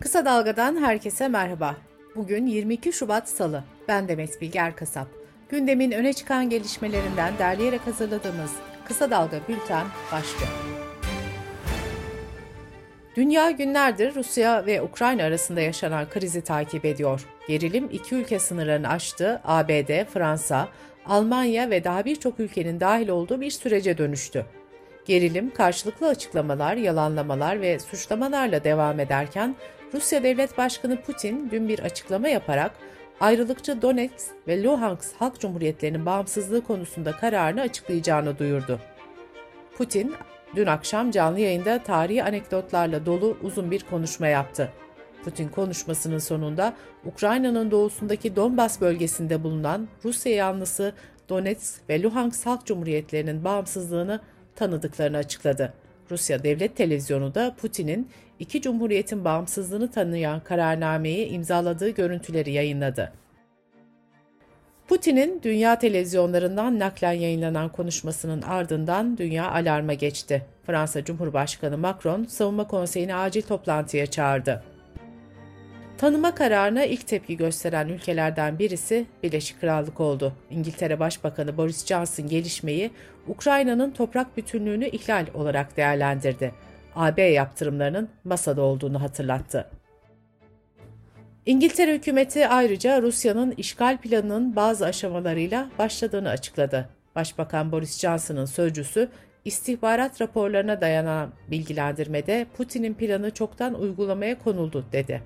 Kısa Dalga'dan herkese merhaba. Bugün 22 Şubat Salı. Ben Demet Bilge Erkasap. Gündemin öne çıkan gelişmelerinden derleyerek hazırladığımız Kısa Dalga Bülten başlıyor. Dünya günlerdir Rusya ve Ukrayna arasında yaşanan krizi takip ediyor. Gerilim iki ülke sınırlarını aştı, ABD, Fransa, Almanya ve daha birçok ülkenin dahil olduğu bir sürece dönüştü. Gerilim, karşılıklı açıklamalar, yalanlamalar ve suçlamalarla devam ederken Rusya Devlet Başkanı Putin dün bir açıklama yaparak ayrılıkçı Donetsk ve Luhansk Halk Cumhuriyetlerinin bağımsızlığı konusunda kararını açıklayacağını duyurdu. Putin, dün akşam canlı yayında tarihi anekdotlarla dolu uzun bir konuşma yaptı. Putin konuşmasının sonunda Ukrayna'nın doğusundaki Donbas bölgesinde bulunan Rusya yanlısı Donetsk ve Luhansk Halk Cumhuriyetlerinin bağımsızlığını tanıdıklarını açıkladı. Rusya Devlet Televizyonu da Putin'in iki cumhuriyetin bağımsızlığını tanıyan kararnameyi imzaladığı görüntüleri yayınladı. Putin'in dünya televizyonlarından naklen yayınlanan konuşmasının ardından dünya alarma geçti. Fransa Cumhurbaşkanı Macron Savunma Konseyi'ni acil toplantıya çağırdı. Tanıma kararına ilk tepki gösteren ülkelerden birisi Birleşik Krallık oldu. İngiltere Başbakanı Boris Johnson gelişmeyi Ukrayna'nın toprak bütünlüğünü ihlal olarak değerlendirdi. AB yaptırımlarının masada olduğunu hatırlattı. İngiltere hükümeti ayrıca Rusya'nın işgal planının bazı aşamalarıyla başladığını açıkladı. Başbakan Boris Johnson'ın sözcüsü istihbarat raporlarına dayanan bilgilendirmede Putin'in planı çoktan uygulamaya konuldu dedi.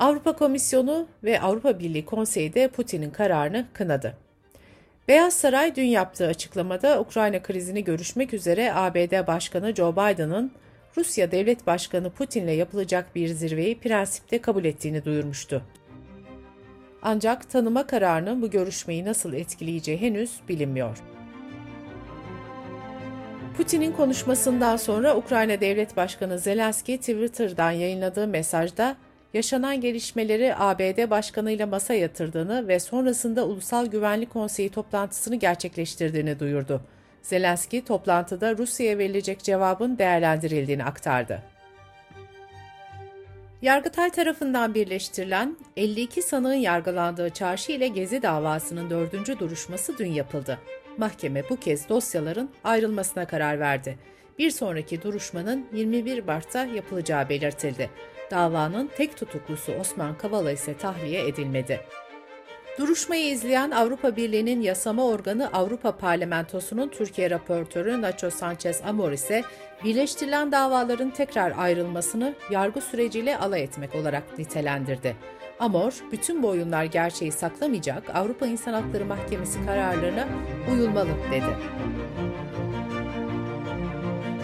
Avrupa Komisyonu ve Avrupa Birliği Konseyi de Putin'in kararını kınadı. Beyaz Saray dün yaptığı açıklamada Ukrayna krizini görüşmek üzere ABD Başkanı Joe Biden'ın Rusya Devlet Başkanı Putin'le yapılacak bir zirveyi prensipte kabul ettiğini duyurmuştu. Ancak tanıma kararının bu görüşmeyi nasıl etkileyeceği henüz bilinmiyor. Putin'in konuşmasından sonra Ukrayna Devlet Başkanı Zelenski Twitter'dan yayınladığı mesajda yaşanan gelişmeleri ABD Başkanı ile masa yatırdığını ve sonrasında Ulusal Güvenlik Konseyi toplantısını gerçekleştirdiğini duyurdu. Zelenski toplantıda Rusya'ya verilecek cevabın değerlendirildiğini aktardı. Yargıtay tarafından birleştirilen 52 sanığın yargılandığı çarşı ile Gezi davasının dördüncü duruşması dün yapıldı. Mahkeme bu kez dosyaların ayrılmasına karar verdi. Bir sonraki duruşmanın 21 Mart'ta yapılacağı belirtildi. Davanın tek tutuklusu Osman Kavala ise tahliye edilmedi. Duruşmayı izleyen Avrupa Birliği'nin yasama organı Avrupa Parlamentosu'nun Türkiye raportörü Nacho Sanchez Amor ise birleştirilen davaların tekrar ayrılmasını yargı süreciyle alay etmek olarak nitelendirdi. Amor, bütün bu oyunlar gerçeği saklamayacak Avrupa İnsan Hakları Mahkemesi kararlarına uyulmalı dedi.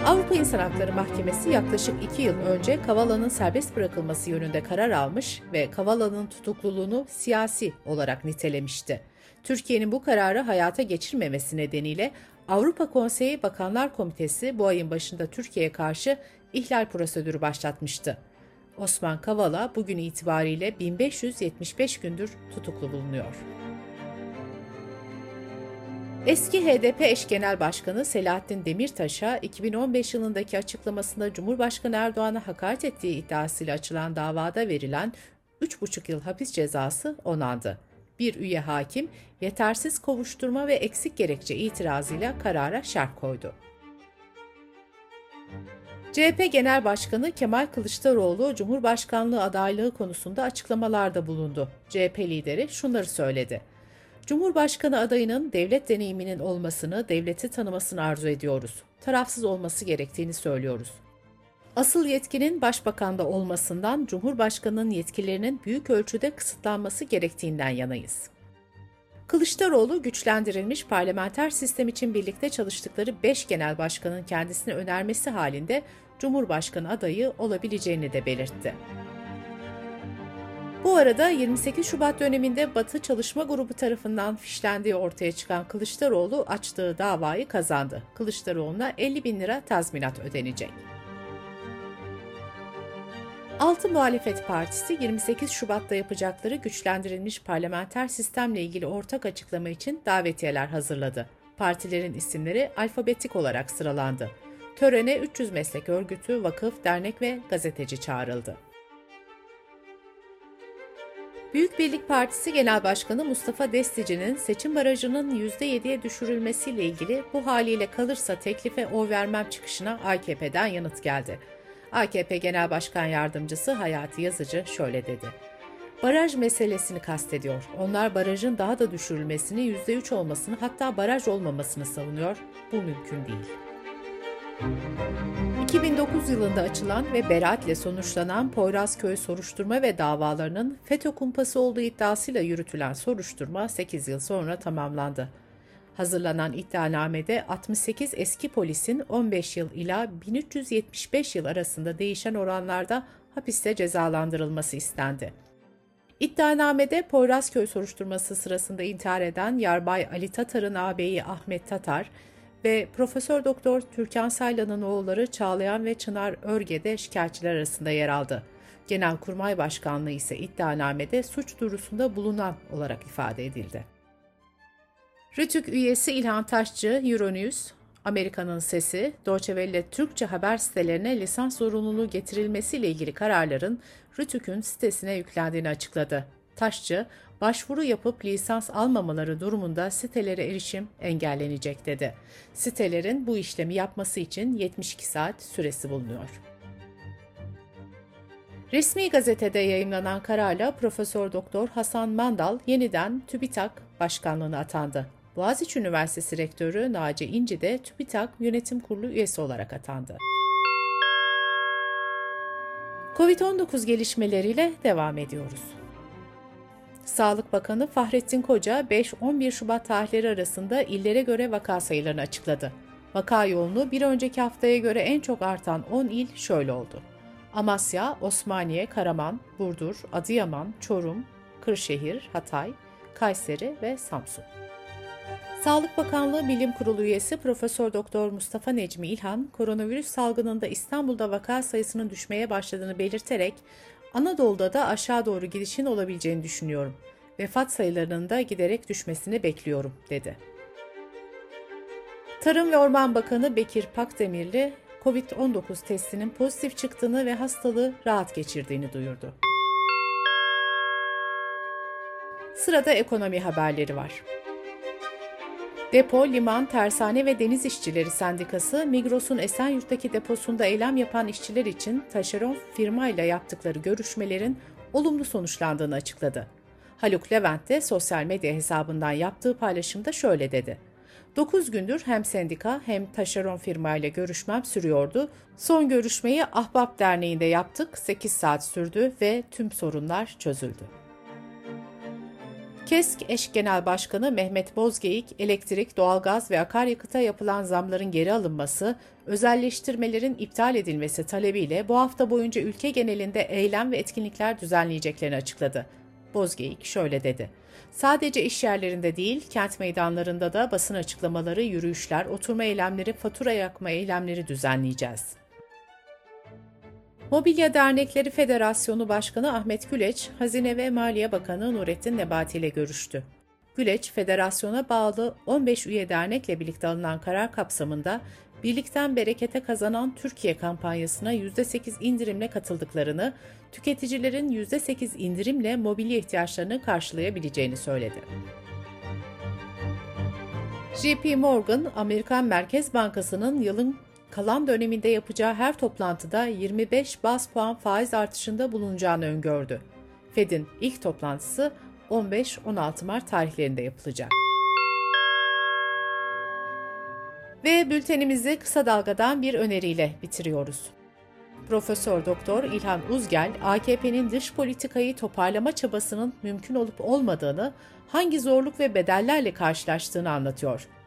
Avrupa İnsan Hakları Mahkemesi yaklaşık iki yıl önce Kavala'nın serbest bırakılması yönünde karar almış ve Kavala'nın tutukluluğunu siyasi olarak nitelemişti. Türkiye'nin bu kararı hayata geçirmemesi nedeniyle Avrupa Konseyi Bakanlar Komitesi bu ayın başında Türkiye'ye karşı ihlal prosedürü başlatmıştı. Osman Kavala bugün itibariyle 1575 gündür tutuklu bulunuyor. Eski HDP eş genel başkanı Selahattin Demirtaş'a 2015 yılındaki açıklamasında Cumhurbaşkanı Erdoğan'a hakaret ettiği iddiasıyla açılan davada verilen 3,5 yıl hapis cezası onandı. Bir üye hakim yetersiz kovuşturma ve eksik gerekçe itirazıyla karara şerh koydu. CHP Genel Başkanı Kemal Kılıçdaroğlu Cumhurbaşkanlığı adaylığı konusunda açıklamalarda bulundu. CHP lideri şunları söyledi. Cumhurbaşkanı adayının devlet deneyiminin olmasını, devleti tanımasını arzu ediyoruz. Tarafsız olması gerektiğini söylüyoruz. Asıl yetkinin başbakanda olmasından Cumhurbaşkanının yetkilerinin büyük ölçüde kısıtlanması gerektiğinden yanayız. Kılıçdaroğlu güçlendirilmiş parlamenter sistem için birlikte çalıştıkları 5 genel başkanın kendisine önermesi halinde Cumhurbaşkanı adayı olabileceğini de belirtti. Bu arada 28 Şubat döneminde Batı Çalışma Grubu tarafından fişlendiği ortaya çıkan Kılıçdaroğlu açtığı davayı kazandı. Kılıçdaroğlu'na 50 bin lira tazminat ödenecek. Altı Muhalefet Partisi 28 Şubat'ta yapacakları güçlendirilmiş parlamenter sistemle ilgili ortak açıklama için davetiyeler hazırladı. Partilerin isimleri alfabetik olarak sıralandı. Törene 300 meslek örgütü, vakıf, dernek ve gazeteci çağrıldı. Büyük Birlik Partisi Genel Başkanı Mustafa Destici'nin seçim barajının %7'ye düşürülmesiyle ilgili bu haliyle kalırsa teklife oy vermem çıkışına AKP'den yanıt geldi. AKP Genel Başkan Yardımcısı Hayati Yazıcı şöyle dedi. Baraj meselesini kastediyor. Onlar barajın daha da düşürülmesini, %3 olmasını hatta baraj olmamasını savunuyor. Bu mümkün değil. 2009 yılında açılan ve beraatle sonuçlanan Poyrazköy soruşturma ve davalarının FETÖ kumpası olduğu iddiasıyla yürütülen soruşturma 8 yıl sonra tamamlandı. Hazırlanan iddianamede 68 eski polisin 15 yıl ila 1375 yıl arasında değişen oranlarda hapiste cezalandırılması istendi. İddianamede Poyrazköy soruşturması sırasında intihar eden Yarbay Ali Tatar'ın ağabeyi Ahmet Tatar, ve Profesör Doktor Türkan Saylan'ın oğulları Çağlayan ve Çınar Örge de şikayetçiler arasında yer aldı. Genelkurmay Başkanlığı ise iddianamede suç duyurusunda bulunan olarak ifade edildi. Rütük üyesi İlhan Taşçı, Euronews, Amerika'nın Sesi, Deutsche Welle Türkçe haber sitelerine lisans zorunluluğu getirilmesiyle ilgili kararların Rütük'ün sitesine yüklendiğini açıkladı. Taşçı, başvuru yapıp lisans almamaları durumunda sitelere erişim engellenecek dedi. Sitelerin bu işlemi yapması için 72 saat süresi bulunuyor. Resmi gazetede yayımlanan kararla Profesör Doktor Hasan Mandal yeniden TÜBİTAK başkanlığına atandı. Boğaziçi Üniversitesi Rektörü Naci İnci de TÜBİTAK Yönetim Kurulu üyesi olarak atandı. Covid-19 gelişmeleriyle devam ediyoruz. Sağlık Bakanı Fahrettin Koca 5-11 Şubat tarihleri arasında illere göre vaka sayılarını açıkladı. Vaka yoğunluğu bir önceki haftaya göre en çok artan 10 il şöyle oldu. Amasya, Osmaniye, Karaman, Burdur, Adıyaman, Çorum, Kırşehir, Hatay, Kayseri ve Samsun. Sağlık Bakanlığı Bilim Kurulu üyesi Profesör Doktor Mustafa Necmi İlhan, koronavirüs salgınında İstanbul'da vaka sayısının düşmeye başladığını belirterek Anadolu'da da aşağı doğru gidişin olabileceğini düşünüyorum. Vefat sayılarının da giderek düşmesini bekliyorum, dedi. Tarım ve Orman Bakanı Bekir Pakdemirli, COVID-19 testinin pozitif çıktığını ve hastalığı rahat geçirdiğini duyurdu. Sırada ekonomi haberleri var. Depo, liman, tersane ve deniz işçileri sendikası Migros'un Esenyurt'taki deposunda eylem yapan işçiler için taşeron firmayla yaptıkları görüşmelerin olumlu sonuçlandığını açıkladı. Haluk Levent de sosyal medya hesabından yaptığı paylaşımda şöyle dedi. 9 gündür hem sendika hem taşeron firmayla görüşmem sürüyordu. Son görüşmeyi Ahbap Derneği'nde yaptık. 8 saat sürdü ve tüm sorunlar çözüldü. KESK eş genel başkanı Mehmet Bozgeyik, elektrik, doğalgaz ve akaryakıta yapılan zamların geri alınması, özelleştirmelerin iptal edilmesi talebiyle bu hafta boyunca ülke genelinde eylem ve etkinlikler düzenleyeceklerini açıkladı. Bozgeyik şöyle dedi. Sadece iş yerlerinde değil, kent meydanlarında da basın açıklamaları, yürüyüşler, oturma eylemleri, fatura yakma eylemleri düzenleyeceğiz. Mobilya Dernekleri Federasyonu Başkanı Ahmet Güleç, Hazine ve Maliye Bakanı Nurettin Nebati ile görüştü. Güleç, federasyona bağlı 15 üye dernekle birlikte alınan karar kapsamında Birlikten Berekete Kazanan Türkiye kampanyasına %8 indirimle katıldıklarını, tüketicilerin %8 indirimle mobilya ihtiyaçlarını karşılayabileceğini söyledi. JP Morgan, Amerikan Merkez Bankası'nın yılın kalan döneminde yapacağı her toplantıda 25 bas puan faiz artışında bulunacağını öngördü. Fed'in ilk toplantısı 15-16 Mart tarihlerinde yapılacak. Ve bültenimizi kısa dalgadan bir öneriyle bitiriyoruz. Profesör Doktor İlhan Uzgel, AKP'nin dış politikayı toparlama çabasının mümkün olup olmadığını, hangi zorluk ve bedellerle karşılaştığını anlatıyor